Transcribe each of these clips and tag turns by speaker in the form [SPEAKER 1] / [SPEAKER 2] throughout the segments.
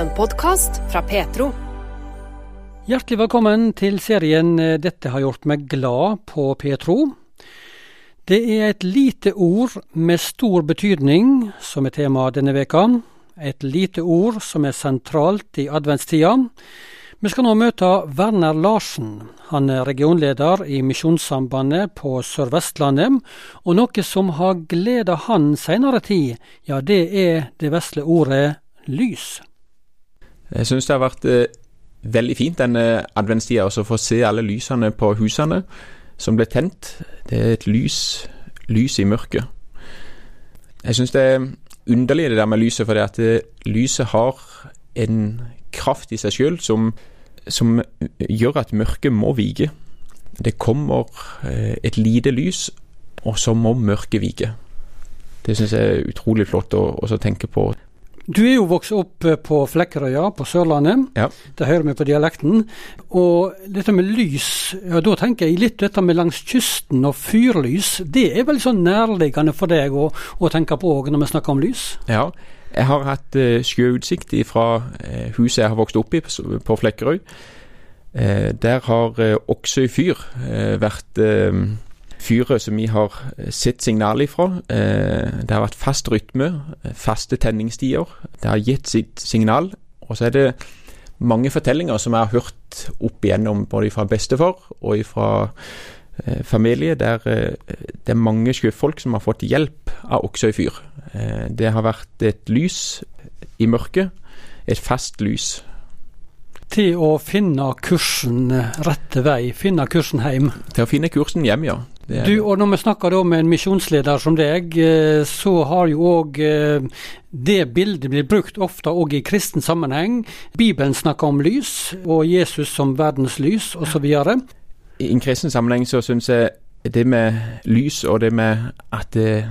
[SPEAKER 1] En podkast fra Petro.
[SPEAKER 2] Hjertelig velkommen til serien eh, 'Dette har gjort meg glad' på Petro. Det er et lite ord med stor betydning som er tema denne veka. Et lite ord som er sentralt i adventstida. Vi skal nå møte Werner Larsen. Han er regionleder i Misjonssambandet på Sør-Vestlandet. Og noe som har gleda han seinere tid, ja det er det vesle ordet lys.
[SPEAKER 3] Jeg syns det har vært eh, veldig fint denne adventstida å få se alle lysene på husene som ble tent. Det er et lys, lys i mørket. Jeg syns det er underlig det der med lyset, for at lyset har en kraft i seg sjøl som, som gjør at mørket må vike. Det kommer eh, et lite lys, og så må mørket vike. Det syns jeg er utrolig flott å å tenke på.
[SPEAKER 2] Du er jo vokst opp eh, på Flekkerøya på Sørlandet.
[SPEAKER 3] Ja.
[SPEAKER 2] Det hører vi på dialekten. Og dette med lys, ja da tenker jeg litt dette med langs kysten og fyrlys. Det er vel sånn nærliggende for deg å, å tenke på òg når vi snakker om lys?
[SPEAKER 3] Ja, jeg har hatt eh, sjøutsikt fra eh, huset jeg har vokst opp i på, på Flekkerøy. Eh, der har eh, Oksøy fyr vært fyret som vi har sett signal ifra. Eh, det har vært fast rytme, eh, faste tenningstider. Det har gitt sitt signal. Og så er det mange fortellinger som jeg har hørt opp igjennom, både fra bestefar og fra eh, familie, der eh, det er mange sjøfolk som har fått hjelp av Oksøy fyr. Eh, det har vært et lys i mørket, et fast lys.
[SPEAKER 2] Til å finne kursen eh, rette vei, finne kursen hjem.
[SPEAKER 3] Til å finne kursen hjem, ja.
[SPEAKER 2] Du, og når vi snakker da med en misjonsleder som deg, eh, så har jo òg det bildet blitt brukt ofte òg i kristen sammenheng. Bibelen snakker om lys, og Jesus som verdens lys, osv.
[SPEAKER 3] I en kristen sammenheng så syns jeg det med lys og det med at eh,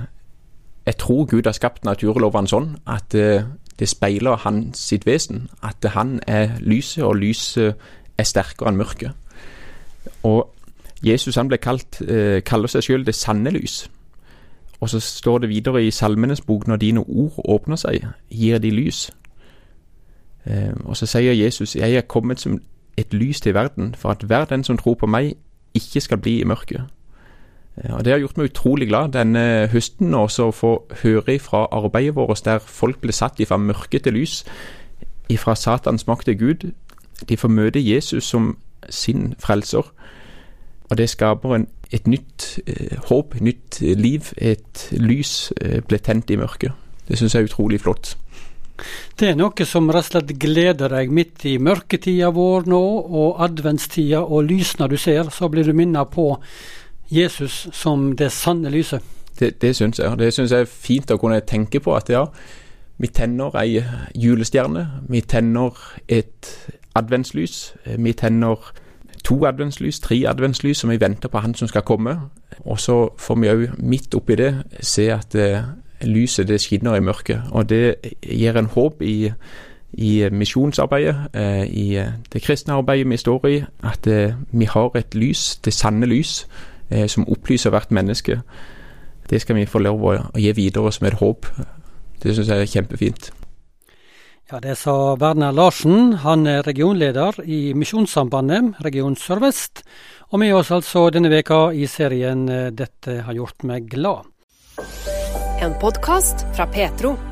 [SPEAKER 3] jeg tror Gud har skapt naturlovene sånn at eh, det speiler hans sitt vesen. At han er lyset, og lyset er sterkere enn mørket. Og Jesus han ble kalt, eh, kaller seg selv det sanne lys. Og så står det videre i Salmenes bok når dine ord åpner seg, gir de lys. Eh, og så sier Jesus jeg er kommet som et lys til verden, for at hver den som tror på meg, ikke skal bli i mørket. Eh, Og Det har gjort meg utrolig glad denne høsten også å få høre fra arbeidet vårt der folk ble satt ifra mørke til lys, ifra Satans makt til Gud. De får møte Jesus som sin frelser. Og det skaper en, et nytt eh, håp, et nytt eh, liv. Et lys eh, ble tent i mørket. Det syns jeg er utrolig flott.
[SPEAKER 2] Det er noe som rett og slett gleder deg midt i mørketida vår nå, og adventstida, og lysene du ser, så blir du minnet på Jesus som det sanne lyset.
[SPEAKER 3] Det, det syns jeg. Det syns jeg er fint å kunne tenke på. At ja, vi tenner ei julestjerne. Vi tenner et adventslys. Vi tenner to adventslys, tre adventslys som vi venter på Han som skal komme. Og så får vi òg midt oppi det se at eh, lyset det skinner i mørket. Og det gir en håp i, i misjonsarbeidet, eh, i eh, det kristne arbeidet vi står i, at vi har et lys, det sanne lys, som opplyser hvert menneske. Det skal vi få lov å gi videre som et håp. Det syns jeg er kjempefint.
[SPEAKER 2] Ja, Det sa Werner Larsen. Han er regionleder i Misjonssambandet, region Sør-Vest. Og med oss altså denne veka i serien eh, 'Dette har gjort meg glad'.
[SPEAKER 1] En podkast fra Petro.